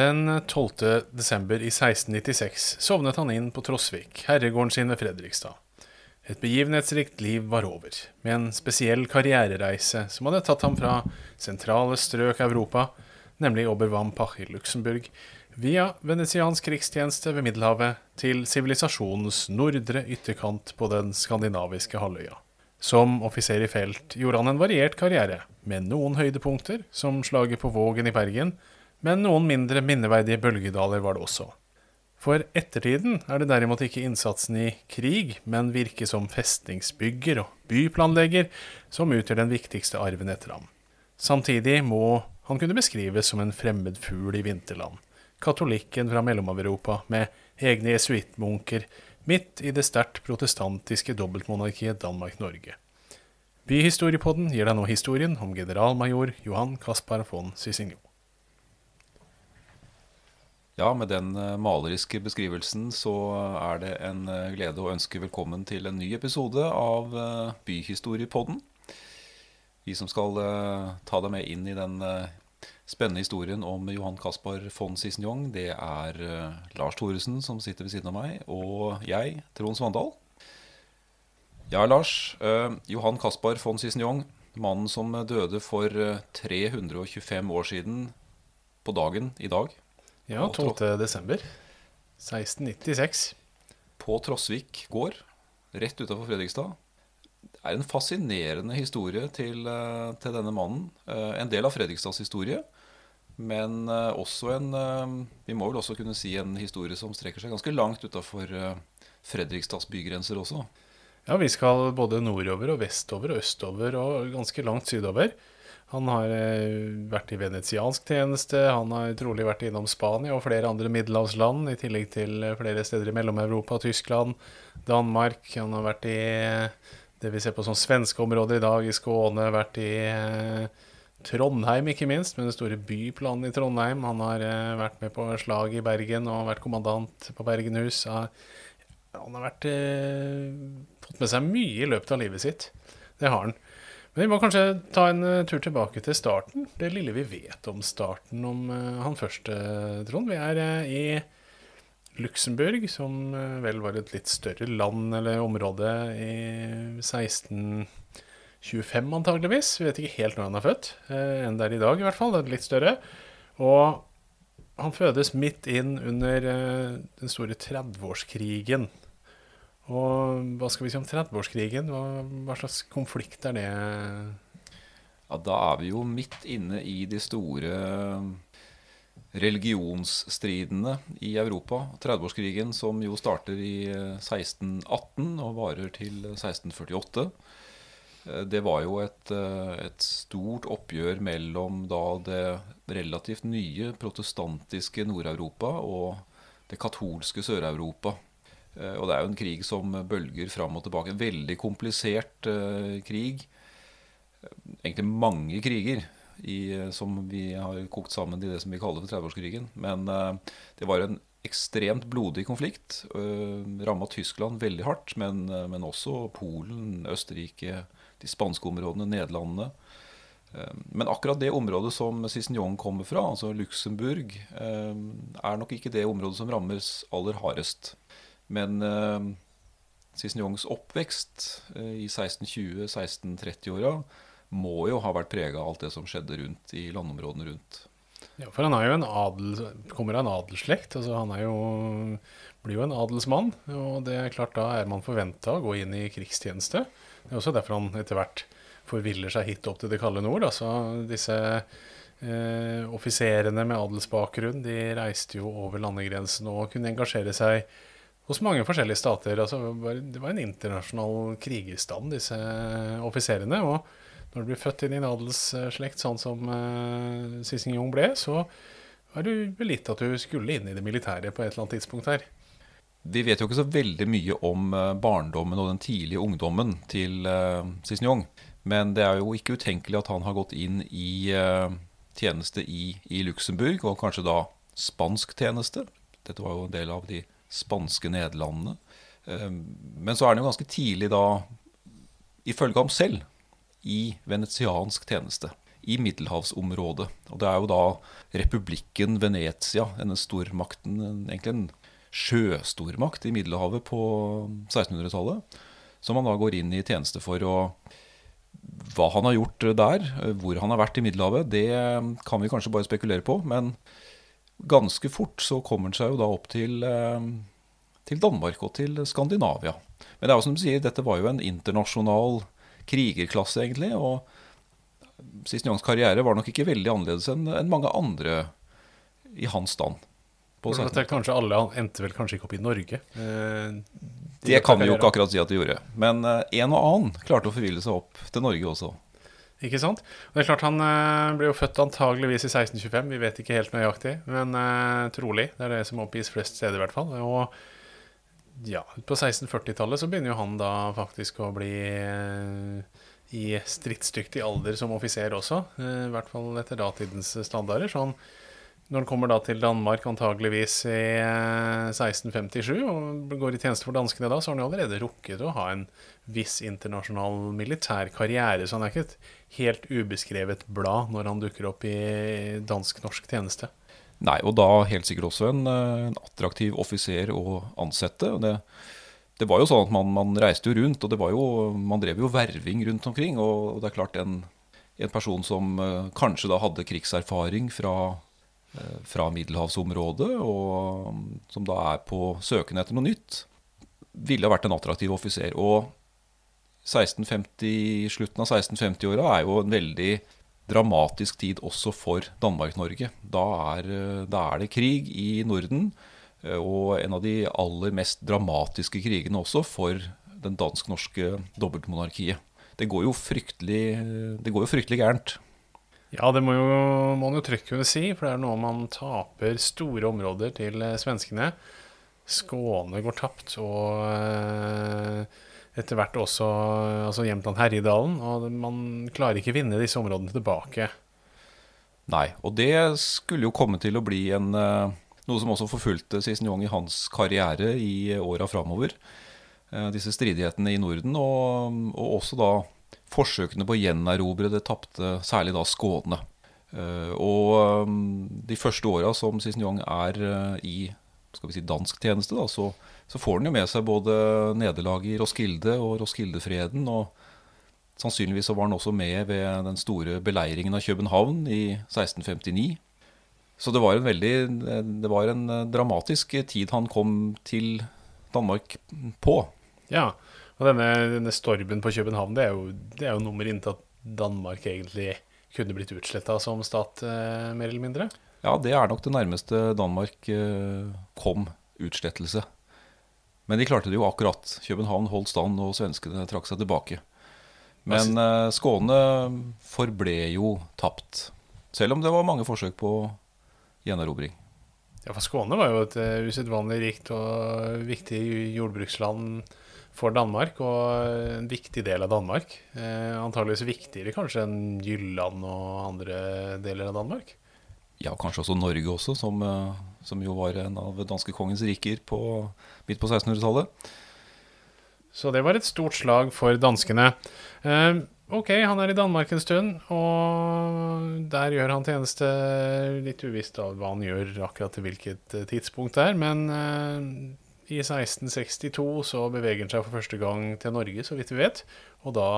Den 12. desember i 1696 sovnet han inn på Trosvik, herregården sin ved Fredrikstad. Et begivenhetsrikt liv var over, med en spesiell karrierereise som hadde tatt ham fra sentrale strøk Europa, nemlig Oberwampach i Luxembourg, via venetiansk krigstjeneste ved Middelhavet til sivilisasjonens nordre ytterkant på den skandinaviske halvøya. Som offiser i felt gjorde han en variert karriere, med noen høydepunkter, som slaget på Vågen i Bergen, men noen mindre minneverdige bølgedaler var det også. For ettertiden er det derimot ikke innsatsen i krig, men virke som festningsbygger og byplanlegger som utgjør den viktigste arven etter ham. Samtidig må han kunne beskrives som en fremmed fugl i vinterland. Katolikken fra Mellom-Europa med egne jesuittmunker midt i det sterkt protestantiske dobbeltmonarkiet Danmark-Norge. Byhistoriepodden gir deg nå historien om generalmajor Johan Caspar von Cicignon. Ja, med den eh, maleriske beskrivelsen så er det en eh, glede å ønske velkommen til en ny episode av eh, Byhistoriepodden. Vi som skal ta deg med inn i den spennende historien om Johan Caspar von Cicignon, det er Lars Thoresen som sitter ved siden av meg, og jeg, Trond Svandal. Ja, Lars. Johan Caspar von Cicignon, mannen som døde for 325 år siden på dagen i dag. Ja, 12. desember 1696. På Trosvik gård, rett utenfor Fredrikstad. Det er en fascinerende historie til, eh, til, denne mannen. Eh, en del av Fredrikstads historie. Men eh, også en Vi må vel også kunne si en historie som strekker seg ganske langt utafor Fredrikstads bygrenser også. Ja, vi skal både nordover og vestover og østover og ganske langt sydover. Han har eh, vært i venetiansk tjeneste, han har trolig vært innom Spania og flere andre middelhavsland, i tillegg til eh, flere steder i Mellom-Europa, Tyskland, Danmark. Han har vært i eh, det vi ser på som svenske områder i dag, i Skåne, vært i Trondheim, ikke minst, med den store byplanen i Trondheim. Han har vært med på slag i Bergen og vært kommandant på Bergenhus. Han har vært, fått med seg mye i løpet av livet sitt. Det har han. Men vi må kanskje ta en uh, tur tilbake til starten. Det lille vi vet om starten om uh, han første, Trond. Vi er uh, i Luxembourg, som vel var et litt større land eller område i 1625 antageligvis. Vi vet ikke helt når han er født, enn det er i dag i hvert fall. Det er litt større. Og han fødes midt inn under den store 30-årskrigen og hva skal vi si om 30-årskrigen? Hva, hva, slags konflikt er det? Ja, Da er vi jo midt inne i de store religionsstridene i Europa. 30-årskrigen som jo starter i 1618 og varer til 1648. Det var jo et, et stort oppgjør mellom da det relativt nye protestantiske Nord-Europa og det katolske Sør-Europa. Eh, og det er jo en krig som bølger fram og tilbake. En veldig komplisert uh, krig. Egentlig mange kriger i, som vi har kokt sammen i det som vi kaller for 30-årskrigen. Men det var en ekstremt blodig konflikt. Ramma Tyskland veldig hardt, men, men, også Polen, Østerrike, de spanske områdene, Nederlandene. Men akkurat det området som Cicignon kommer fra, altså Luxembourg, er nok ikke det området som rammes aller hardest. Men Cicignones oppvekst uh, i 1620-1630-åra må jo ha vært prega av alt det som skjedde rundt i landområdene rundt. Ja, for han er jo en adel, kommer av en adelsslekt. Altså han jo, blir jo en adelsmann. Og det er klart da er man forventa å gå inn i krigstjeneste. Det er også derfor han etter hvert forviller seg hit opp til det kalde nord. Altså disse eh, offiserene med adelsbakgrunn de reiste jo over landegrensen og kunne engasjere seg hos mange forskjellige stater. Altså, det var en internasjonal krigerstand, disse offiserene. Og når du blir født inn i en adelsslekt sånn som uh, Cicignon ble, så var det vel litt at du skulle inn i det militære på et eller annet tidspunkt her. Vi vet jo ikke så veldig mye om eh, barndommen og den tidlige ungdommen til uh, Cicignon. Men det er jo ikke utenkelig at han har gått inn i uh, tjeneste i, i Luxembourg, og kanskje da spansk tjeneste. Dette var jo en del av de spanske Nederlandene. Ehm, men så er han jo ganske tidlig da, ifølge ham selv, i venetiansk tjeneste. i middelhavsområdet. Og det er jo da republikken Venezia, denne stormakten, egentlig en sjøstormakt i Middelhavet på 1600-tallet, som han da går inn i tjeneste for. Og hva han har gjort der, hvor han har vært i Middelhavet, det kan vi kanskje bare spekulere på. Men ganske fort så kommer han seg jo da opp til, eh, til Danmark og til Skandinavia. Men det er jo som du sier, dette var jo en internasjonal krigerklasse, egentlig. og Sissinjongs karriere var nok ikke veldig annerledes enn mange andre i hans stand. kanskje Alle endte vel kanskje ikke opp i Norge? Eh, de det kan vi jo ikke akkurat si at de gjorde. Men eh, en og annen klarte å forville seg opp til Norge også. Ikke sant? Og det er klart Han eh, ble jo født antageligvis i 1625, vi vet ikke helt nøyaktig. Men eh, trolig. Det er det som oppgis flest steder, i hvert fall. Og ja, på 1640-tallet så begynner jo han da faktisk å bli eh, i stridsdyktig alder som offiser også. Eh, I hvert fall etter datidens standarder. Sånn, når han kommer da til Danmark antageligvis i 1657 eh, og går i tjeneste for danskene da, så har han jo allerede rukket å ha en viss internasjonal militær karriere. Så han er ikke et helt ubeskrevet blad når han dukker opp i dansk-norsk tjeneste. Nei, og da helt sikkert også en, eh, en attraktiv offiser å ansette. og det det var jo sånn at man, man, reiste jo rundt, og det var jo, man drev jo verving rundt omkring. Og, det er klart en, en person som uh, kanskje da hadde krigserfaring fra, fra middelhavsområdet, og som da er på søken etter noe nytt, ville ha vært en attraktiv offiser. Og 1650, slutten av 1650-åra er jo en veldig dramatisk tid også for Danmark-Norge. Da, uh, da er det krig i Norden. Eh, og en av de aller mest dramatiske krigene også for den dansk-norske dobbeltmonarkiet. Det går jo fryktelig, det går jo fryktelig gærent. Ja, det må, jo, må man jo trygt kunne si, for det er noe man taper store områder til eh, svenskene. Skåne går tapt, og eh, etter hvert også altså Jämtland-Herjedalen. Og man klarer ikke vinne disse områdene tilbake. Nei, og det skulle jo komme til å bli en noe som også forfulgte Jong i hans karriere i åra framover. Eh, disse stridighetene i Norden, og, og, også da forsøkene på å gjenerobre det tapte, særlig da Skåne. Eh, og um, de første åra som Cicignon er eh, i skal vi si, dansk tjeneste, da, så, så får han jo med seg både nederlag i Roskilde og Roskildefreden. og Sannsynligvis så var han også med ved den store beleiringen av København i 1659. Så det var en veldig Det var en eh, dramatisk tid han kom til Danmark på. Ja, og denne, denne stormen på København, det er jo, det er jo nummer inntil at Danmark egentlig kunne blitt utsletta som stat, eh, mer eller mindre? Ja, det er nok det nærmeste Danmark eh, kom utslettelse. Men de klarte det jo akkurat. København holdt stand, og svenskene trakk seg tilbake. Men eh, Skåne forble jo tapt. Selv om det var mange forsøk på gjenerobring. Ja, for Skåne var jo et uh, usedvanlig rikt og viktig jordbruksland for Danmark, og en viktig del av Danmark. Eh, antageligvis viktigere kanskje enn Jylland og andre deler av Danmark? Ja, kanskje også Norge også, som, uh, som jo var en av danskekongens riker på, midt på 1600-tallet. Så det var et stort slag for danskene. Eh, Ok, han er i Danmark en stund, og der gjør han tjeneste. Litt uvisst av hva han gjør akkurat til hvilket eh, tidspunkt det er, men uh, i 1662 så beveger han seg for første gang til Norge, så vidt vi vet, og da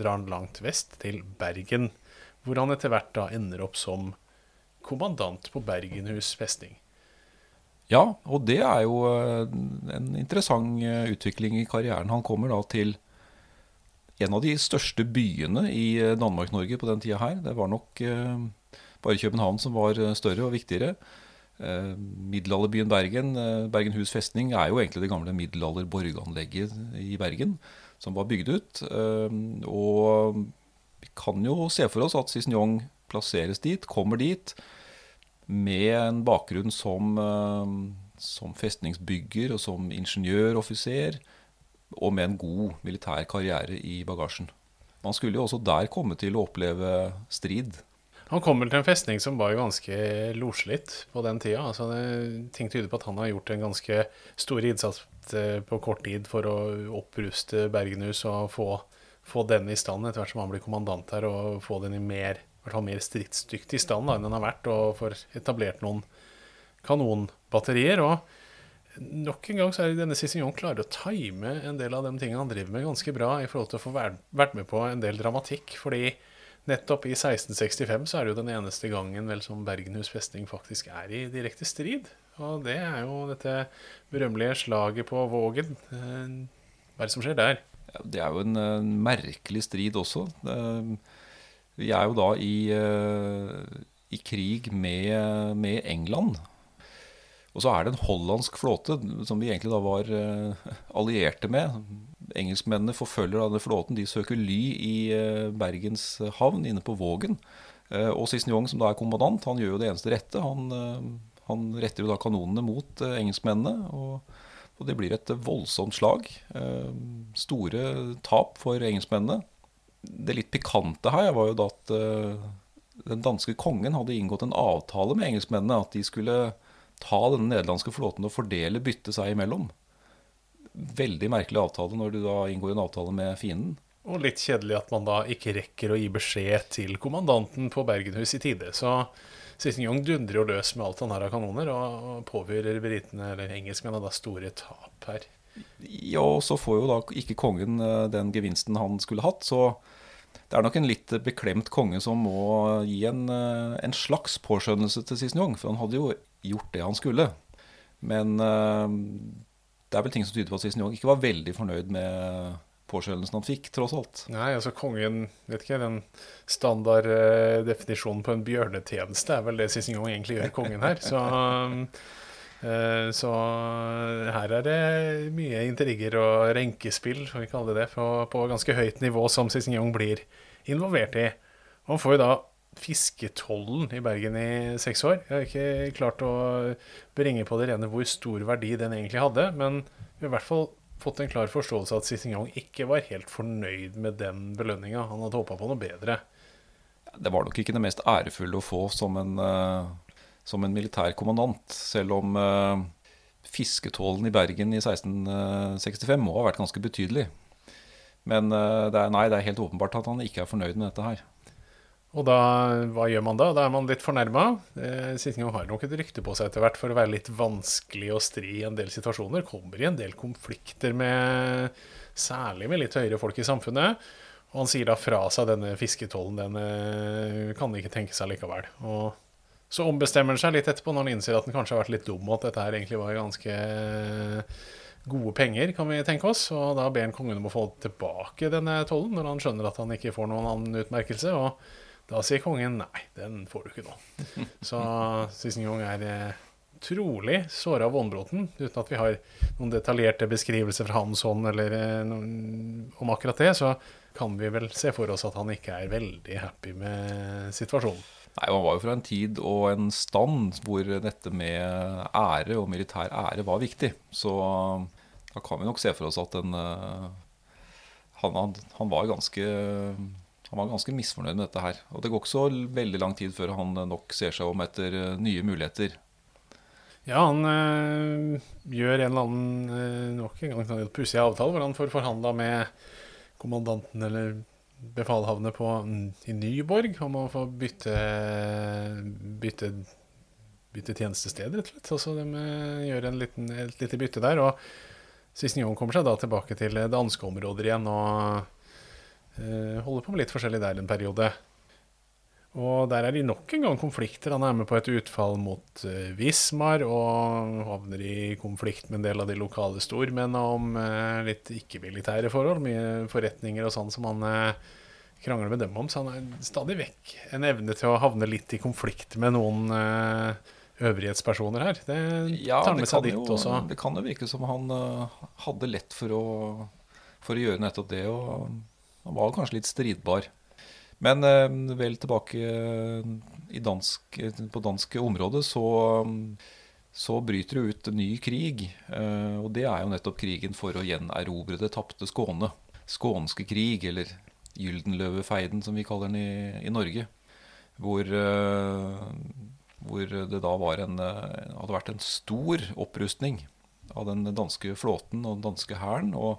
drar han langt vest, til Bergen, hvor han etter hvert da ender opp som kommandant på Bergenhus festning. Ja, og det er jo eh, en interessant utvikling i karrieren. Han kommer da til en av de største byene i eh, Danmark-Norge på den tida her. Det var nok eh, bare København som var eh, større og viktigere. Eh, middelalderbyen Bergen, eh, Bergenhus festning, er jo egentlig det gamle middelalderborganlegget i Bergen som var bygd ut. Eh, og vi kan jo se for oss at Cicignon plasseres dit, kommer dit, med en bakgrunn som, som festningsbygger og som ingeniøroffiser og med en god militær karriere i bagasjen. Man skulle jo også der komme til å oppleve strid. Han kommer til en festning som var ganske loslitt på den tida. Altså, ting tyder på at han har gjort en ganske stor innsats eh, på kort tid for å oppruste Bergenhus og få, få den i stand etter hvert som han blir kommandant her, og få den i mer hvert fall mer stridsdyktig stand da, enn den har vært, og får etablert noen kanonbatterier. Og nok en gang så er denne Cicignon klarer å time en del av de tingene han driver med, ganske bra i forhold til å få vært med på en del dramatikk. fordi nettopp i 1665 så er det jo den eneste gangen vel som Bergenhus festning faktisk er i direkte strid. Og det er jo dette berømmelige slaget på Vågen. Eh, hva er det som skjer der? Det er jo en, en merkelig strid også. Vi er jo da i, eh, i krig med, med, England. Og så er det en hollandsk flåte som vi egentlig da var eh, allierte med. Engelskmennene forfølger denne flåten. De søker ly i eh, Bergens havn inne på Vågen. Og Cicignon, som da er kommandant, han gjør jo det eneste rette. Han, han retter jo da kanonene mot engelskmennene. og og det blir et voldsomt slag. Eh, store tap for engelskmennene. Det litt pikante her var jo da at eh, den danske kongen hadde inngått en avtale med engelskmennene. At de skulle ta denne nederlandske flåten og fordele byttet seg imellom. Veldig merkelig avtale når du da inngår en avtale med fienden. Og litt kjedelig at man da ikke rekker å gi beskjed til kommandanten på Bergenhus i tide. Så Cicignon dundrer jo løs med alt han har av kanoner, og påfører britene, eller engelskmennene, da store tap her. Ja, og så får jo da ikke kongen eh, den gevinsten han skulle hatt, så det er nok en litt beklemt konge som må gi en, eh, en slags påskjønnelse til Cicignon, for han hadde jo gjort det han skulle. Men uh, det er vel ting som tyder på at Cicignon ikke var veldig fornøyd med påskjønnelsen han fikk, tross alt. Nei, altså kongen Vet ikke, den standard uh, på en bjørnetjeneste er vel det Cicignon egentlig gjør kongen her. Så, uh, så her er det mye intriger og renkespill, får vi kalle det det, på, på ganske høyt nivå som Cicignon blir involvert i. Og får jo da fisketollen i Bergen i seks år. Jeg har ikke klart å bringe på det rene hvor stor verdi den egentlig hadde, men vi har i hvert fall fått en klar forståelse av at Cicignon ikke var helt fornøyd med den belønninga. Han hadde håpa på noe bedre. Det var nok ikke det mest ærefulle å få som en, uh, som en militær kommandant, selv om uh, fisketålen i Bergen i 1665 må ha vært ganske betydelig. Men det er, nei, det er helt åpenbart at han ikke er fornøyd med dette her. Og da, hva gjør man da? Da er man litt fornærma. Eh, Sittingham har nok et rykte på seg etter hvert for å være litt vanskelig å stri i en del situasjoner. Kommer i en del konflikter med særlig med litt høyere folk i samfunnet. Og han sier da fra seg denne fisketollen. Den eh, kan ikke tenke seg likevel. Og så ombestemmer han seg litt etterpå når han innser at han kanskje har vært litt dum, og at dette her egentlig var ganske gode penger, kan vi tenke oss. Og da ber han kongen om å få tilbake denne tollen, når han skjønner at han ikke får noen annen utmerkelse. og da sier kongen nei, den får du ikke nå. Så Cicignon er eh, trolig såra av vondbråten, uten at vi har noen detaljerte beskrivelser fra hans hånd eller eh, noen, om akkurat det. Så kan vi vel se for oss at han ikke er veldig happy med situasjonen. Nei, Han var jo fra en tid og en stand hvor dette med ære og militær ære var viktig. Så da kan vi nok se for oss at en, han, han, han, var ganske han var ganske misfornøyd med dette her. Og det går ikke så veldig lang tid før han nok ser seg om etter eh, nye muligheter. Ja, han øh, gjør en eller annen øh, nok en gang pussig avtale hvor han får forhandla med kommandanten eller befalhavnet på, mm, i Nyborg om å få bytte, bytte, bytte tjenestested, rett og slett. Altså de gjør en liten, et lite bytte der. Og Cisnion kommer seg da tilbake til danske områder igjen. og holder på med litt forskjellig der en periode. Og der er de nok en gang konflikter. Han er med på et utfall mot Vismar og havner i konflikt med en del av de lokale stormennene om uh, litt ikke-militære forhold. Mye forretninger og sånn som han krangler med dem om. Så han er stadig vekk en evne til å havne litt i konflikt med noen øvrighetspersoner her. Det ja, tar med seg ditt også. Det kan jo virke som han hadde lett for å, for å gjøre nettopp det. og han var kanskje litt stridbar. Men eh, vel tilbake eh, dansk, på dansk område så, så bryter det ut en ny krig. Eh, og det er jo nettopp krigen for å gjenerobre det tapte Skåne. Skånske krig, eller Gyldenløvefeiden som vi kaller den i, i Norge. Hvor, hvor, det da en, hadde vært en stor opprustning av den danske flåten og den danske hæren. Og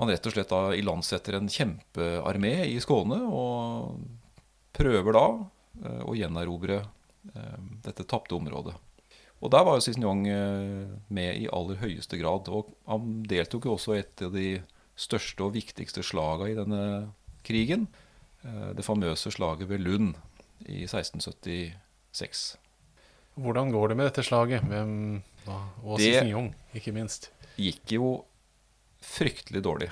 man rett og slett da ilandsetter en kjempearmé i Skåne og prøver da eh, å gjenerobre eh, dette tapte området. Og der var jo Cicignon med i aller høyeste grad. Og han deltok jo også i et av de største og viktigste slaga i denne krigen. Det famøse slaget ved Lund i 1676. Hvordan går det med dette slaget? Hvem, og Cicignon, ikke minst? Det gikk jo fryktelig dårlig.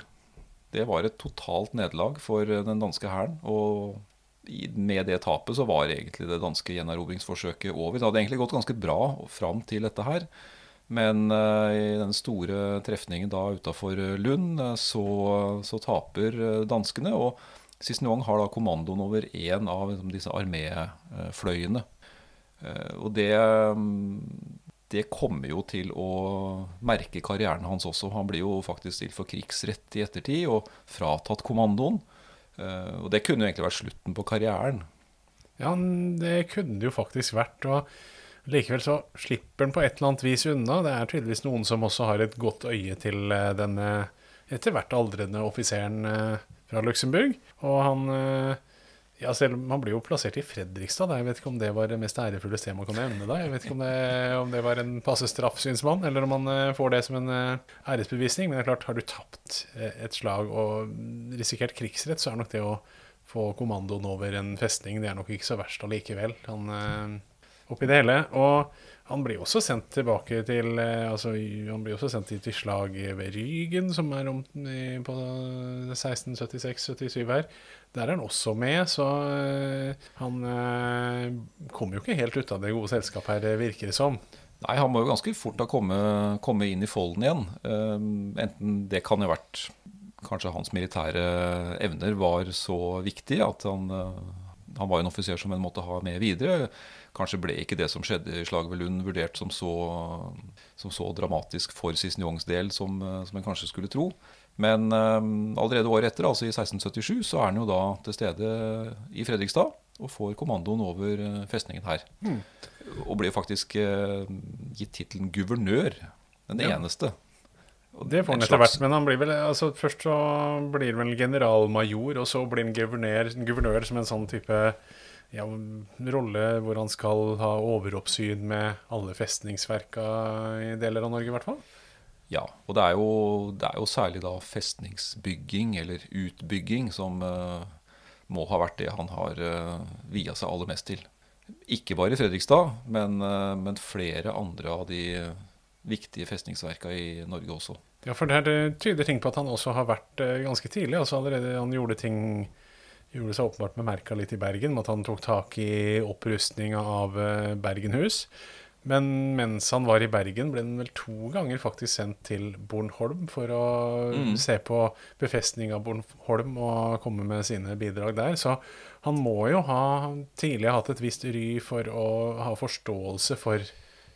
Det var et totalt nederlag for den danske hæren. Og med det tapet så var egentlig det danske gjenerobringsforsøket over. Det hadde egentlig gått ganske bra fram til dette her. Men uh, i den store trefningen da utafor Lund, uh, så, så, taper danskene. Og Cisneong har da kommandoen over én av liksom, disse arméfløyene. og det um, det kommer jo til å merke karrieren hans også. Han blir jo faktisk stilt for krigsrett i ettertid og fratatt kommandoen. Eh, og det kunne jo egentlig vært slutten på karrieren. Ja, det kunne det jo faktisk vært. Og likevel så slipper han på et eller annet vis unna. Det er tydeligvis noen som også har et godt øye til eh, denne etter hvert aldrende offiseren eh, fra Luxembourg. Og han ja, selv Man blir jo plassert i Fredrikstad. Da. Jeg vet ikke om det var det mest ærefulle stedet man kan nevne. da. Jeg vet ikke om det, om det var en passe straff, syns man, eller om man uh, får det som en uh, æresbevisning. Men det er klart, har du tapt uh, et slag og risikert krigsrett, så er nok det å få kommandoen over en festning det er nok ikke så verst allikevel. Han oppi det hele. Og han blir også sendt tilbake til altså, Han blir også sendt til slag ved Rygen, som er om, på 1676-77 her. Der er han også med, så uh, han uh, kom jo ikke helt ut av det gode selskapet her, virker det som. Nei, han må jo ganske fort ha kommet, komme inn i folden igjen. Enten det kan jo ha vært Kanskje hans militære evner var så viktige at han, han var en offiser som en måtte ha med videre. Kanskje ble ikke det som skjedde i slaget ved Lund vurdert som så, som så dramatisk for Cisneongs del som, som en kanskje skulle tro. Men um, allerede året etter, altså i 1677, så er han jo da til stede i Fredrikstad og får kommandoen over uh, festningen her. Mm. Og blir faktisk uh, gitt tittelen guvernør. Den ja. eneste. Og det får han etter hvert, men han blir vel, altså først så blir han vel generalmajor, og så blir han guvernør, guvernør som en sånn type ja, rolle hvor han skal ha overoppsyn med alle festningsverka i deler av Norge, i hvert fall. Ja, og det er, jo, det er jo særlig da festningsbygging eller utbygging som uh, må ha vært det han har uh, via seg aller mest til. Ikke bare i Fredrikstad, men, uh, men flere andre av de viktige festningsverka i Norge også. Ja, for det tyder ting på at han også har vært ganske tidlig. altså allerede Han gjorde ting gjorde seg åpenbart bemerka litt i Bergen, med at han tok tak i opprustninga av Bergenhus. Men mens han var i Bergen, ble han vel to ganger faktisk sendt til Bornholm for å mm. se på befestning av Bornholm og komme med sine bidrag der. Så han må jo ha tidligere hatt et visst ry for å ha forståelse for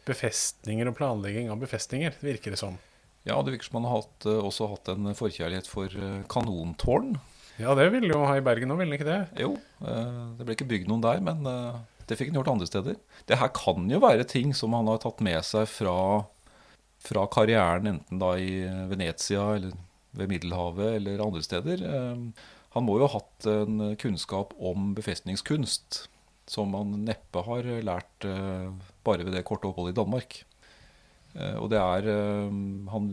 befestninger og planlegging av befestninger, virker det som. Ja, det virker som han har hatt, eh, også hatt en forkjærlighet for eh, kanontårn. Ja, det ville jo ha i Bergen òg, ville ikke det? Jo, eh, det ble ikke bygd noen der, men det fikk han gjort andre steder. Det her kan jo være ting som han har tatt med seg fra, fra karrieren, enten da i Venezia eller ved Middelhavet eller andre steder. Eh, han må jo ha hatt en kunnskap om befestningskunst som han neppe har lært eh, bare ved det korte oppholdet i Danmark. Eh, og det er Han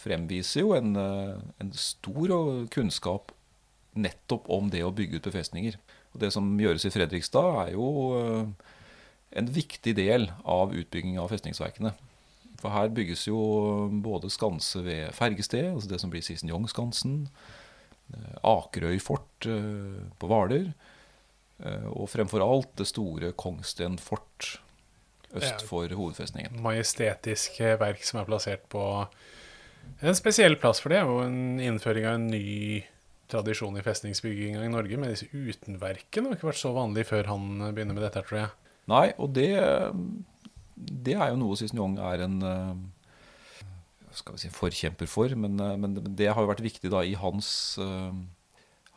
fremviser jo en, en stor kunnskap nettopp om det å bygge ut befestninger. Og Det som gjøres i Fredrikstad, er jo eh, en viktig del av utbygging av festningsverkene. For her bygges jo både skanse ved Fergested, altså det som blir Sissenjong-skansen, eh, Akerøy fort eh, på Hvaler, og fremfor alt det store Kongsten fort øst for hovedfestningen. Majestetisk verk som er plassert på en spesiell plass for det, og en innføring av en ny tradisjon i festningsbygginga i Norge, med disse utenverkene Det har ikke vært så vanlig før han begynner med dette, tror jeg. Nei, og det, det er jo noe Cicignon er en eh, skal vi si, forkjemper for, men, eh, men, det har jo vært viktig da i hans, eh,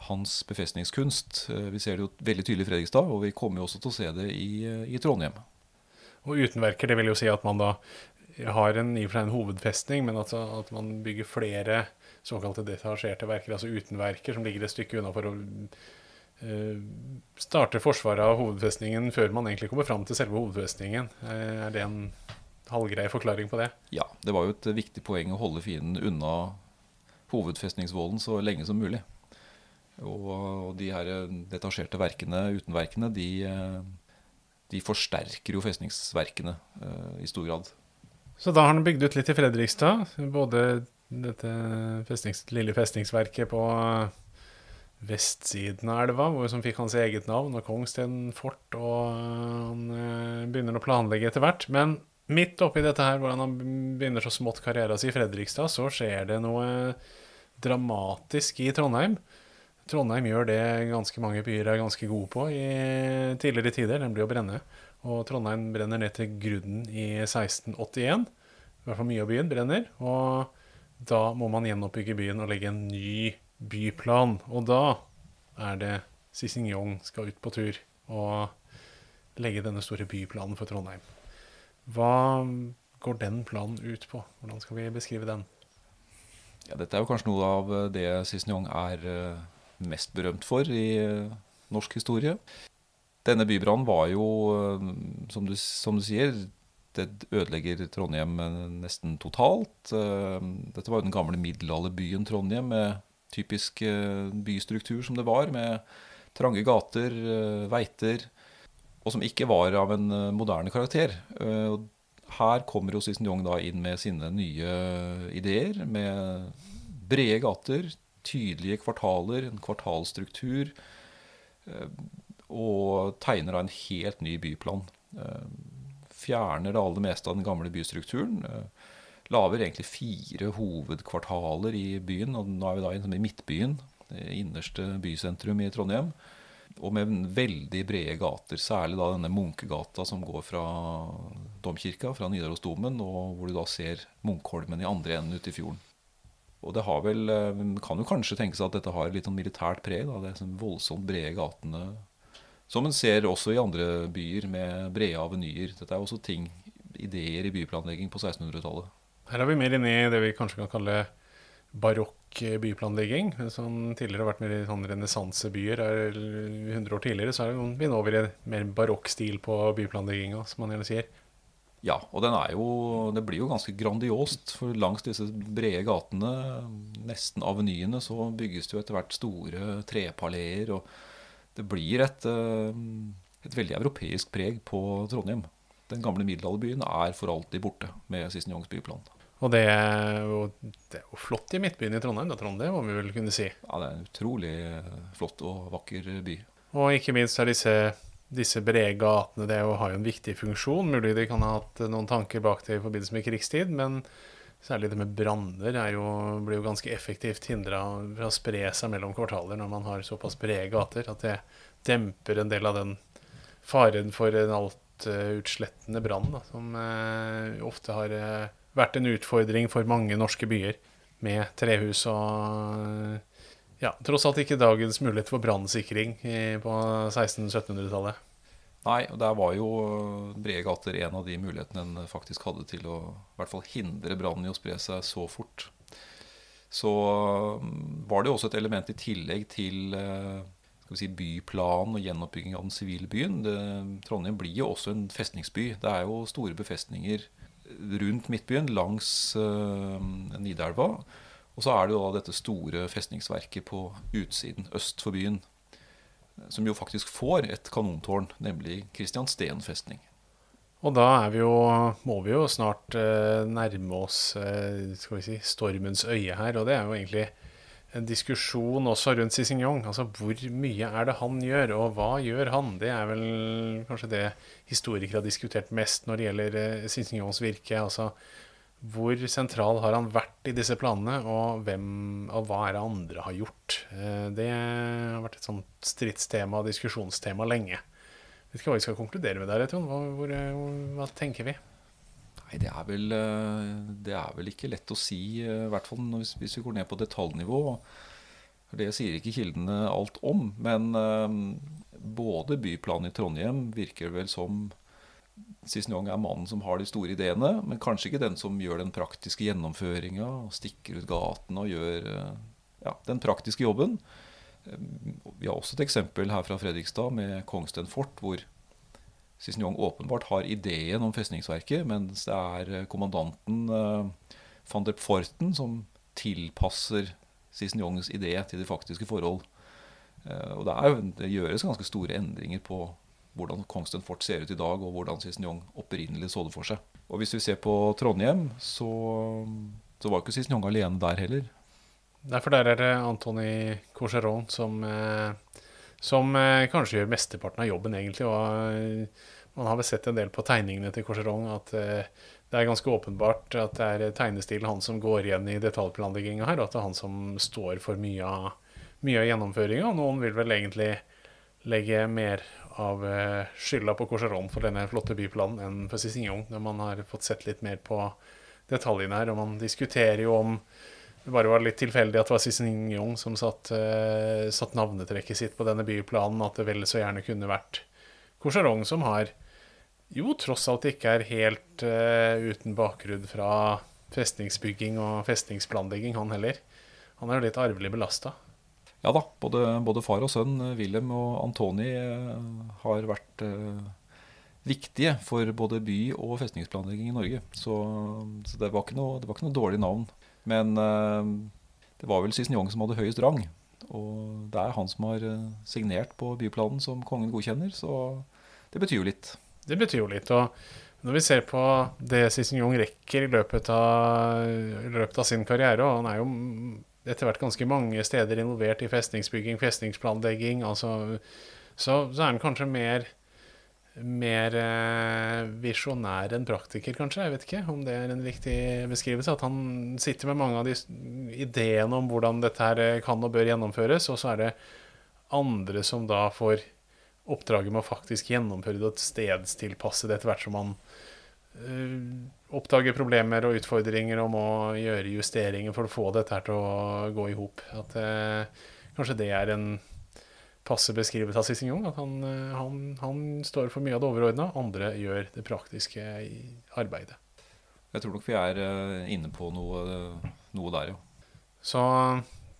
hans befestningskunst. Vi ser det jo veldig tydelig i Fredrikstad, og vi kommer jo også til å se det i, i Trondheim. Og utenverker, det vil jo si at man da har en, i og for seg en hovedfestning, men altså at man bygger flere såkalte detasjerte verker, altså utenverker, som ligger et stykke unna for å uh, starte forsvaret av hovedfestningen før man egentlig kommer fram til selve hovedfestningen. Uh, er det en halvgrei forklaring på det? Ja, det var jo et viktig poeng å holde fienden unna hovedfestningsvollen så lenge som mulig. Og, og de her detasjerte verkene, utenverkene, de, de forsterker jo festningsverkene uh, i stor grad. Så da har han bygd ut litt i Fredrikstad. Både dette festnings, lille festningsverket på vestsiden av elva, som fikk hans eget navn, og Kongsten fort, og han uh, begynner å planlegge etter hvert. Men midt oppi dette her, hvordan han begynner så smått karrieren sin i Fredrikstad, så skjer det noe dramatisk i Trondheim. Trondheim gjør det ganske mange byer er ganske gode på i tidligere tider, nemlig å brenne. Og Trondheim brenner ned til grunnen i 1681. I hvert fall mye av byen brenner. Og da må man gjenoppbygge byen og legge en ny byplan. Og da er det Sissing Jong skal ut på tur og legge denne store byplanen for Trondheim. Hva går den planen ut på? Hvordan skal vi beskrive den? Ja, dette er jo kanskje noe av det Cicignon er eh, mest berømt for i eh, norsk historie. Denne bybrannen var jo, eh, som du, som du, sier, det ødelegger Trondheim eh, nesten totalt. Dette var jo den gamle middelalderbyen Trondheim med typisk bystruktur som det var, med trange gater, veiter, og som ikke var av en moderne karakter. Her kommer jo Cicignon da inn med sine nye ideer, med brede gater, tydelige kvartaler, en kvartalstruktur. Eh, og tegner da en helt ny byplan. Eh, fjerner det aller meste av den gamle bystrukturen. Eh, lager egentlig fire hovedkvartaler i byen. og Nå er vi da i Midtbyen, det innerste bysentrum i Trondheim. Og med veldig brede gater, særlig da denne Munkegata som går fra domkirka, fra Nidarosdomen, og hvor du da ser Munkholmen i andre enden ute i fjorden. Og det har vel, eh, kan jo kanskje tenke seg at dette har litt sånn militært preg. Da. Det er sånn voldsomt brede gatene. Som en ser også i andre byer med brede avenyer. Dette er også ting, ideer i byplanlegging på 1600-tallet. Her er vi mer inne i det vi kanskje kan kalle barokk byplanlegging. Som tidligere har vært mer i sånn renessansebyer. 100 år tidligere så er vi over i mer barokk stil på byplanlegginga, som man gjerne sier. Ja, og jo, det blir jo ganske grandiost. For langs disse brede gatene, nesten avenyene, så bygges det jo etter hvert store trepaleer. Og det blir et, eh, et veldig europeisk preg på Trondheim. Den gamle middelalderbyen er for alltid borte med Cicignones byplan. Og det er, jo, det er, jo, flott i midtbyen i Trondheim, da, Trond, det må vi vel kunne si? Ja, det er en utrolig flott og vakker by. Og ikke minst er disse disse brede gatene det har jo en viktig funksjon. Mulig de kan ha hatt noen tanker bak det i forbindelse med krigstid, men særlig det med branner blir jo ganske effektivt hindra fra å spre seg mellom kvartaler når man har såpass brede gater at det demper en del av den faren for en altutslettende brann som eh, ofte har eh, vært en utfordring for mange norske byer med trehus og ja, tross alt ikke dagens mulighet for brannsikring på 1600-1700-tallet. Nei, og der var jo brede gater en av de mulighetene en faktisk hadde til å i hvert fall hindre brannen i å spre seg så fort. Så mm, var det jo også et element i tillegg til si, byplanen og gjenoppbygging av den sivile byen. Det, Trondheim blir jo også en festningsby. Det er jo store befestninger rundt Midtbyen, langs uh, Nidelva. Og så er det jo da dette store festningsverket på utsiden, øst for byen, som jo faktisk får et kanontårn, nemlig Kristiansten festning. Og da vi jo, må vi jo snart eh, nærme oss eh, skal vi si, stormens øye her. Og det er jo egentlig en diskusjon også rundt Cicignon. Altså hvor mye er det han gjør, og hva gjør han? Det er vel kanskje det historikere har diskutert mest når det gjelder eh, Cicignons virke. Altså hvor sentral har han vært i disse planene, og, hvem, og hva er det andre har gjort? Eh, det har vært et sånt stridstema og diskusjonstema lenge. Vet ikke hva vi skal konkludere med der, Trond. Hva, hvor, eh, hva, tenker vi? Nei, det er, vel, eh, det er vel ikke lett å si, i hvert fall hvis, hvis vi går ned på detaljnivå. Det sier ikke kildene alt om. Men både byplanen i Trondheim virker vel som Cicignon er mannen som har de store ideene, men kanskje ikke den som gjør den praktiske gjennomføringa, stikker ut gatene og gjør eh, ja, den praktiske jobben. Vi har også et eksempel her fra Fredrikstad med Kongsten fort, hvor Cicignon åpenbart har ideen om festningsverket, mens det er kommandanten van der Pforten som tilpasser Cicignons idé til de faktiske forhold. Og det, er, det gjøres ganske store endringer på hvordan Kongsten fort ser ut i dag, og hvordan Cicignon opprinnelig så det for seg. Og hvis vi ser på Trondheim, så, så var ikke Cicignon alene der heller. Derfor der er det Antony Corseron som, eh, som eh, kanskje gjør mesteparten av jobben, egentlig. Og eh, man har vel sett en del på tegningene til Corseron at det er ganske åpenbart at det er tegnestilen han som går igjen i detaljplanlegginga her, og at det er han som står for mye av, mye av gjennomføringa. Noen vil vel egentlig legge mer av eh, skylda på Corseron for denne flotte byplanen enn for Cicignon, når man har fått sett litt mer på detaljene her. Og man diskuterer jo om det bare var litt tilfeldig at det var Cicignon som satt, uh, satt, navnetrekket sitt på denne byplanen, at det vel så gjerne kunne vært Corseron som har jo tross alt ikke er helt uh, uten bakgrunn fra festningsbygging og festningsplanlegging, han heller. Han er jo litt arvelig belasta. Ja da, både, både, far og sønn, eh, Wilhelm og Antoni, eh, har vært eh, viktige for både by- og festningsplanlegging i Norge. Så, så det, var noe, det, var ikke noe, dårlig navn. Men det var vel Cicignon som hadde høyest rang. Og det er han som har signert på byplanen som kongen godkjenner, så det betyr jo litt. Det betyr jo litt. og når vi ser på det Cicignon rekker i løpet av, i løpet av sin karriere, og han er jo etter hvert ganske mange steder involvert i festningsbygging, festningsplanlegging. Altså, så, så, er han kanskje mer, mer eh, visjonær enn praktiker, kanskje. Jeg vet ikke om det er en riktig beskrivelse. At han sitter med mange av de ideene om hvordan dette her eh, kan og bør gjennomføres, og så er det andre som da får oppdraget med å faktisk gjennomføre det og stedstilpasse det etter hvert som man uh, oppdager problemer og utfordringer og må gjøre justeringer for å få dette her til å gå i hop. At eh, kanskje det er en passe beskrivelse av Cicignon. At han, eh, han, han, står for mye av det overordna, andre gjør det praktiske arbeidet. Jeg tror nok vi er eh, inne på noe, noe der, jo. Så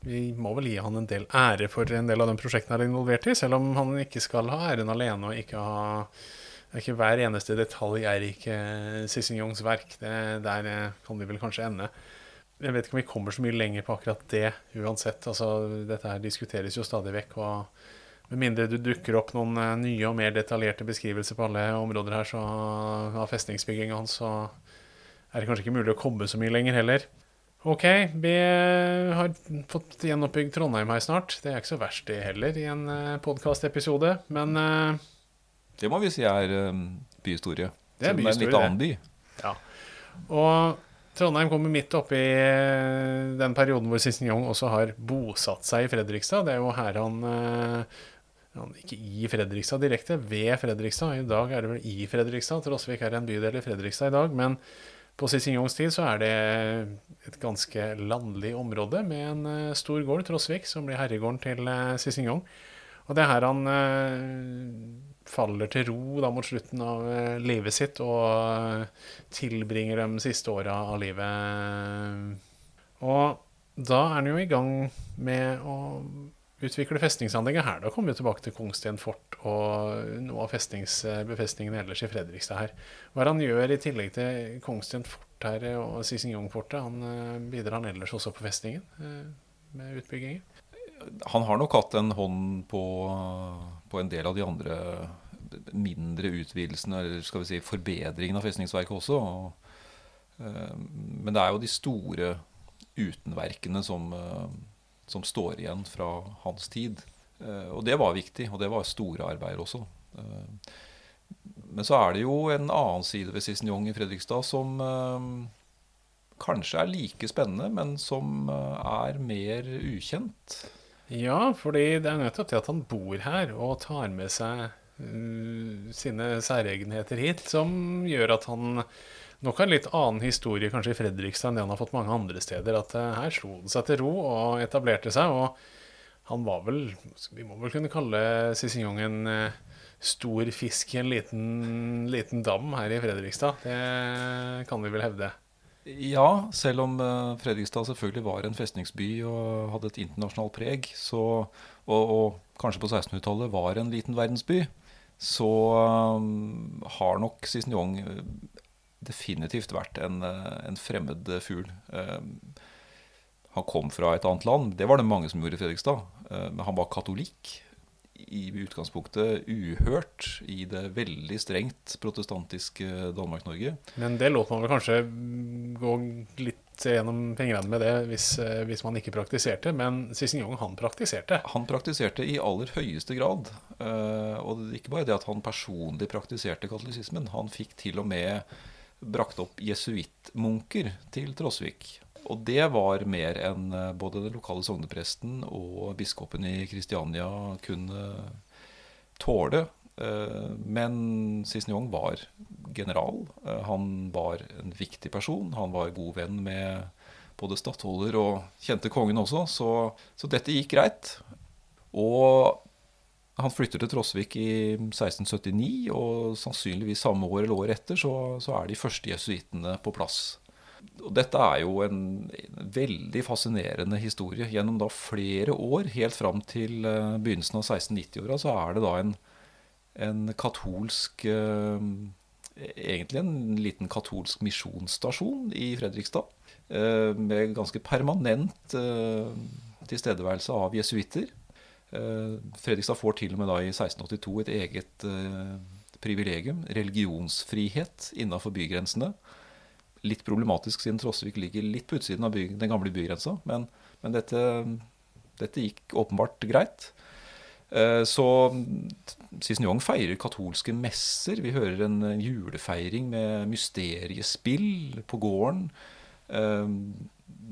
vi må vel gi han en del ære for en del av de prosjektene han er involvert i, selv om han ikke skal ha æren alene og ikke ha det er ikke Hver eneste detalj er ikke Cicignons verk. Det, der eh, kan vi vel kanskje ende. Jeg vet ikke om vi kommer så mye lenger på akkurat det uansett. Altså, dette her diskuteres jo stadig vekk. og Med mindre du dukker opp noen eh, nye og mer detaljerte beskrivelser på alle områder her så, av festningsbygginga hans, så er det kanskje ikke mulig å komme så mye lenger heller. OK, vi eh, har fått gjenoppbygd Trondheim her snart. Det er ikke så verst, det heller, i en podkastepisode. Men det må vi si er um, byhistorie. Det er byhistorie. Det er en litt annen by. Ja. Og Trondheim kommer midt oppi eh, den perioden hvor Cicignon også har bosatt seg i Fredrikstad. Det er jo her han eh, Ikke i Fredrikstad direkte, ved Fredrikstad. I dag er det vel i Fredrikstad. Trosvik er en bydel i Fredrikstad i dag. Men på Cicignons tid så er det et ganske landlig område med en eh, stor gård, Trosvik, som blir herregården til Cicignon. Og det er her han faller til ro da mot slutten av eh, livet sitt og eh, tilbringer de siste åra av livet. Og da er han jo i gang med å utvikle festningsanlegget her. Da kommer vi tilbake til Kongsten fort og noe av befestningen ellers i Fredrikstad her. Hva er det han gjør i tillegg til Kongsten fort her og Sissingjong-fortet? Han eh, bidrar han ellers også på festningen med utbyggingen? Han har nok hatt en hånd på, på en del av de andre mindre utvidelsene, eller skal vi si forbedringen av festningsverket også. Og, eh, men det er jo de store utenverkene som, eh, som står igjen fra hans tid. Eh, og det var viktig, og det var store arbeider også. men så er det jo en annen side ved Cicignon i Fredrikstad som kanskje er like spennende, men som er mer ukjent. Ja, fordi det er nettopp det at han bor her og tar med seg uh, sine særegenheter hit, som gjør at han nok har en litt annen historie kanskje i Fredrikstad enn det han har fått mange andre steder. At uh, her slo han seg til ro og etablerte seg. Og han var vel, vi må vel kunne kalle Sissingong en uh, stor fisk i en liten, liten dam her i Fredrikstad. Det kan vi vel hevde. Ja, selv om eh, Fredrikstad selvfølgelig var en festningsby og hadde et internasjonalt preg, så, og, og kanskje på 1600-tallet var en liten verdensby, så um, har nok Cicignon definitivt vært en, en fremmed fugl. Um, han kom fra et annet land, det var det mange som gjorde i Fredrikstad. Men han var katolikk i utgangspunktet uhørt i det veldig strengt protestantiske Danmark-Norge. Men det lot man vel kanskje gå litt gjennom fingrene med det hvis, eh, hvis man ikke praktiserte. Men Cicignon, han praktiserte. Han praktiserte i aller høyeste grad. Eh, og ikke bare det at han personlig praktiserte katolisismen. Han fikk til og med brakt opp jesuittmunker til Trosvik. Og det var mer enn eh, både den lokale sognepresten og biskopen i Kristiania kunne tåle. men men Cicignon var general. Eh, han var en viktig person. Han var god venn med både stattholder og kjente kongen også, så, så dette gikk greit. Og han flytter til Trosvik i 1679, og sannsynligvis samme år eller året etter så, så er de første jesuittene på plass og dette er jo en, veldig fascinerende historie. Gjennom da flere år, helt fram til uh, begynnelsen av 1690-åra, så er det da en, en katolsk uh, Egentlig en liten katolsk misjonsstasjon i Fredrikstad. Uh, med ganske permanent tilstedeværelse av jesuitter. Fredrikstad får til og med da i 1682 et eget privilegium, religionsfrihet innafor bygrensene litt problematisk siden Trosvik ligger litt på utsiden av by, den gamle bygrensa. Men, men dette, dette, gikk åpenbart greit. Så så Cicignon feirer katolske messer. Vi hører en julefeiring med mysteriespill på gården. Eh,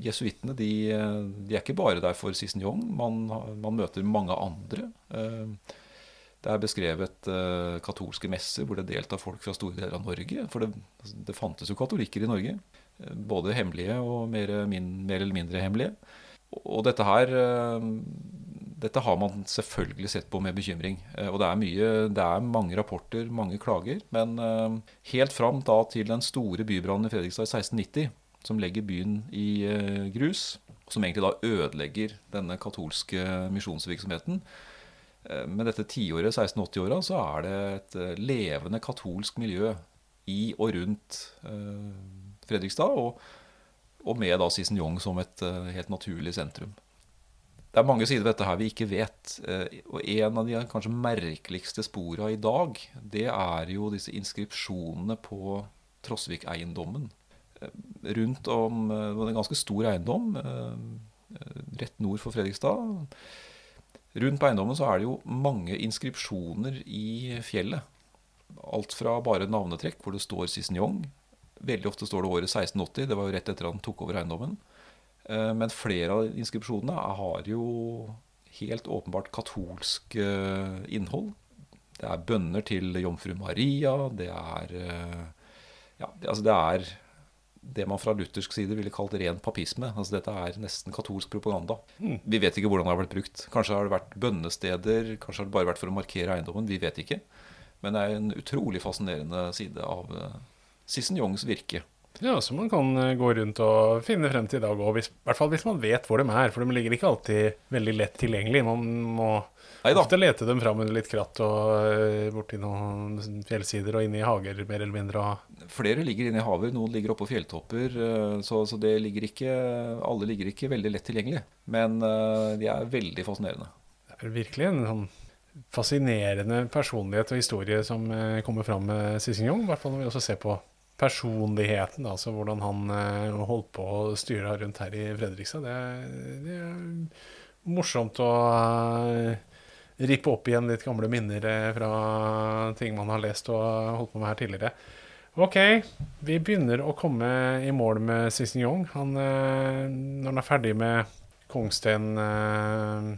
jesuittene de, de, er ikke bare der for Cicignon. Man, man møter mange andre. Eh, det er beskrevet uh, katolske messer hvor det deltar folk fra store deler av Norge. For det, altså, det fantes jo katolikker i Norge. Uh, både hemmelige og mer, min, mer, eller mindre hemmelige. Og dette her uh, dette har man selvfølgelig sett på med bekymring. Og det er, mye, det er mange rapporter, mange klager. Men helt fram da til den store bybrannen i Fredrikstad i 1690, som legger byen i grus, som egentlig da ødelegger denne katolske misjonsvirksomheten, Eh, med dette tiåret, 1680-åra, så er det et eh, levende katolsk miljø i og rundt eh, Fredrikstad, og, og med da Cicignon som et helt naturlig sentrum. Det er mange sider ved dette her vi ikke vet. Og en av de kanskje merkeligste spora i dag, det er jo disse inskripsjonene på Trosvik-eiendommen. Rundt om Det var en ganske stor eiendom rett nord for Fredrikstad. Rundt på eiendommen så er det jo mange inskripsjoner i fjellet. Alt fra bare navnetrekk, hvor det står Cicignon. Veldig ofte står det året 1680. Det var jo rett etter at han tok over eiendommen. Eh, men flere av inskripsjonene har jo helt åpenbart katolsk eh, innhold. Det er bønner til jomfru Maria. Det er eh, Ja, altså det er det man fra luthersk side ville kalt ren papisme. Altså Dette er nesten katolsk propaganda. Mm. Vi vet ikke hvordan det har blitt brukt. Kanskje har det vært bønnesteder, kanskje har det bare vært for å markere eiendommen. Vi vet ikke. Men det er en utrolig fascinerende side av Sissen Youngs virke. Ja, så man kan uh, gå rundt og finne frem til i dag òg, i hvert fall hvis man vet hvor de er. For de ligger ikke alltid veldig lett tilgjengelig. Man må Neida. Ofte lete dem fram under litt kratt og uh, borti noen fjellsider og inne i hager, mer eller mindre. Flere ligger inne i haver, noen ligger oppå fjelltopper. Uh, så, så ligger ikke, alle ligger ikke veldig lett tilgjengelig. Men uh, de er veldig fascinerende. Det er virkelig en sånn fascinerende personlighet og historie som kommer fram med Cicignon. I hvert fall når vi også ser på personligheten, altså hvordan han holdt på å styre rundt her i Fredrikstad. Det, det er morsomt å rippe opp igjen litt gamle minner eh, fra ting man har lest og holdt på med her tidligere. Ok, vi begynner å komme i mål med Cicignon. Han, eh, når han er ferdig med Kongsten eh,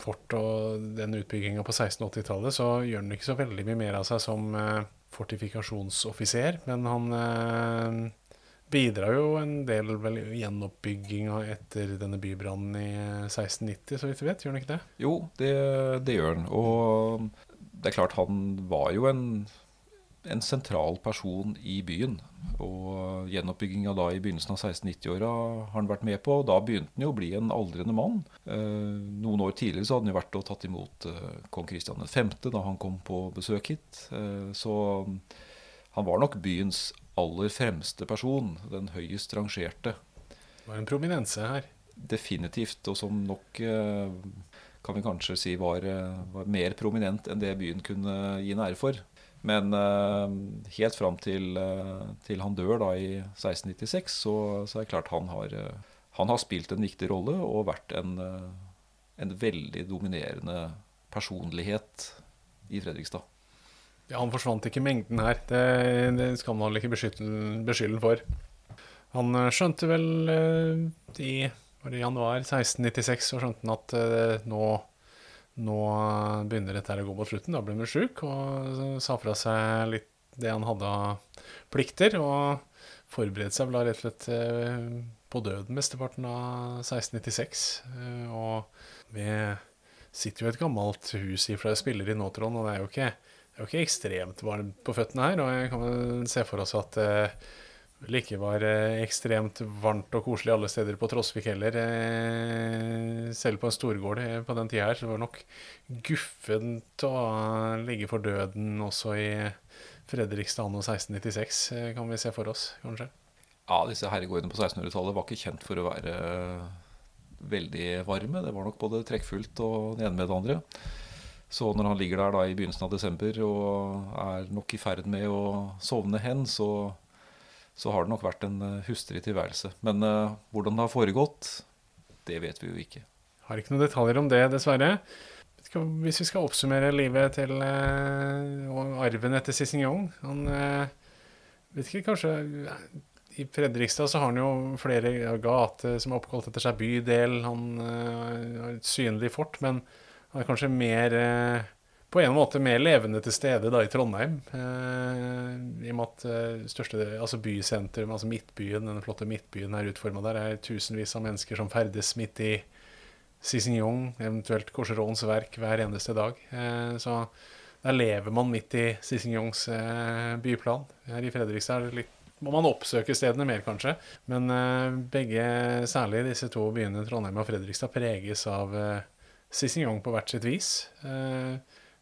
fort og den utbygginga på 1680-tallet, så gjør han ikke så veldig mye mer av seg som fortifikasjonsoffiser. Men han bidrar jo en del vel gjenoppbygginga etter denne bybrannen i 1690, så vidt vi vet. Gjør han ikke det? Jo, det, det, gjør han. Og det er klart, han var jo en en sentral person i byen. Og gjenoppbygginga da i begynnelsen av 1690-åra har han vært med på. og Da begynte han jo å bli en aldrende mann. Eh, noen år tidligere så hadde han jo vært og tatt imot eh, kong Kristian 5. da han kom på besøk hit. Eh, så han var nok byens aller fremste person. Den høyest rangerte. Det var en prominense her. Definitivt. Og som nok eh, kan vi kanskje si var, eh, var mer prominent enn det byen kunne gi en ære for. Men uh, helt fram til, til, han dør da i 1696, så, så er det klart han har, han har spilt en viktig rolle og vært en, en veldig dominerende personlighet i Fredrikstad. Ja, Han forsvant ikke i mengden her. Det, det skal man vel ikke beskylde ham for. Han skjønte vel i januar 1696 så skjønte han at nå nå begynner dette å gå mot slutten. Da ble han sjuk og sa fra seg litt det han hadde av plikter. Og forberedte seg vel rett og slett uh, på døden mesteparten av 1696. Eh, og vi sitter jo i et gammelt hus i flere spiller i Nåtron, og det er jo ikke, det jo ikke ekstremt varmt på føttene her. Og jeg kan se for oss at det vel ikke var eh, ekstremt varmt og koselig alle steder på Trosvik heller. Eh, selv på en storgård eh, på den tida her, så var det nok guffent å ligge for døden også i Fredrikstad anno 1696, kan vi se for oss, kanskje. Ja, disse herregårdene på 1600-tallet var ikke kjent for å være veldig varme. Det var nok både trekkfullt og det ene med det andre. Så når han ligger der da i begynnelsen av desember og er nok i ferd med å sovne hen, så så har det nok vært en uh, hustrig tilværelse. Men uh, hvordan det har foregått, det vet vi jo ikke. Har ikke noen detaljer om det, dessverre. Hvis vi skal oppsummere livet til uh, arven etter Cicignon Han vet ikke, kanskje I Fredrikstad så har han jo flere gater som er oppkalt etter seg bydel. Han har et synlig fort, men han er kanskje mer på en måte mer levende til stede da i Trondheim. Eh, I og med at eh, største, altså bysentrum, altså Midtbyen, den flotte Midtbyen er utforma der, er tusenvis av mennesker som ferdes midt i Cicignon, eventuelt Corserons verk, hver eneste dag. Eh, så der lever man midt i Cicignons eh, byplan. Her i Fredrikstad litt, må man oppsøke stedene mer, kanskje. Men eh, begge, særlig disse to byene, Trondheim og Fredrikstad, preges av eh, Cicignon på hvert sitt vis. Eh,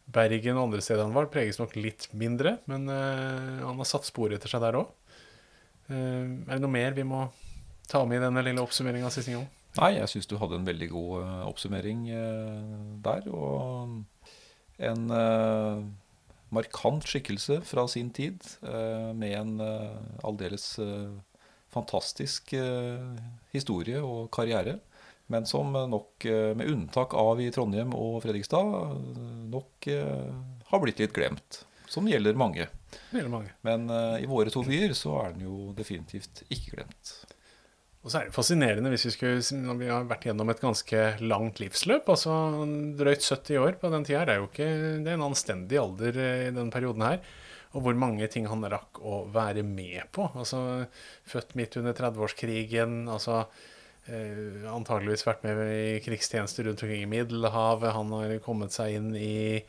Bergen og andre steder han var, preges nok litt mindre, men uh, han har satt spor etter seg der òg. Eh, er det noe mer vi må ta med i denne lille oppsummeringa siste gang? Nei, jeg syns du hadde en veldig god oppsummering der. Og en markant skikkelse fra sin tid, med en aldeles fantastisk historie og karriere men som nok, eh, med unntak av i Trondheim og Fredrikstad, nok eh, har blitt litt glemt. Som gjelder mange. gjelder mange. Men i våre to byer så er den jo definitivt ikke glemt. Og så er det fascinerende hvis vi skulle når vi har vært gjennom et ganske langt livsløp. altså Drøyt 70 år på den tida. Det er jo ikke det er en anstendig alder i den perioden her. Og hvor mange ting han rakk å være med på. altså Født midt under 30-årskrigen. altså eh, antageligvis vært med i krigstjeneste rundt omkring i Middelhavet. Han har kommet seg inn i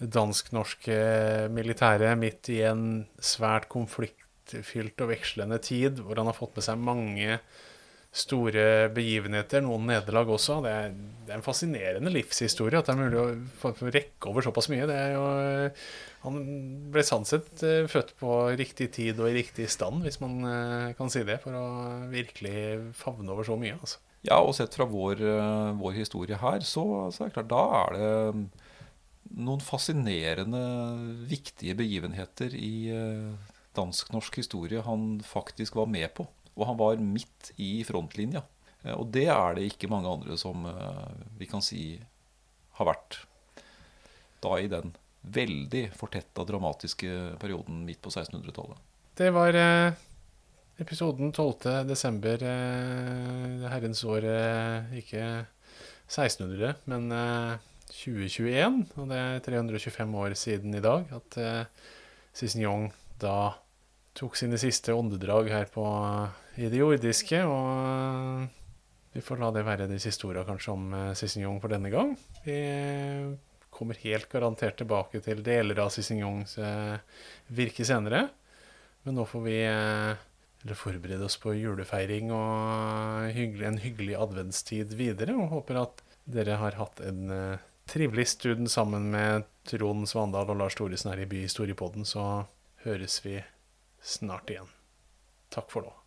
dansk-norske militære midt i en svært konfliktfylt og vekslende tid, hvor han har fått med seg mange store begivenheter, noen nederlag også. Det er, det er, en fascinerende livshistorie at det er mulig å rekke over såpass mye. Jo, han ble sånn sett eh, født på riktig tid og i riktig stand, hvis man eh, kan si det, for å virkelig favne over så mye. Altså. Ja, og sett fra vår, eh, vår historie her, så, så, er det klart, da er det noen fascinerende, viktige begivenheter i dansk-norsk historie han faktisk var med på. Og han var midt i frontlinja. Eh, og det er det ikke mange andre som eh, vi kan si har vært da i den veldig fortetta, dramatiske perioden midt på 1600-tallet. Det var eh, episoden 12. desember, eh, herrens år eh, ikke 1600, men eh, 2021. Og det er 325 år siden i dag at eh, Cicignon da tok sine siste åndedrag her på, i det jordiske. Og vi får la det være de siste orda kanskje om Cicignon for denne gang. Vi kommer helt garantert tilbake til deler av Cicignones eh, virke senere. Men nå får vi eh, forberede oss på julefeiring og hyggelig, en hyggelig adventstid videre. Og håper at dere har hatt en eh, trivelig stund sammen med Trond Svandal og Lars Thoresen her i Byhistoriepodden. Så høres vi snart igjen. Takk for nå.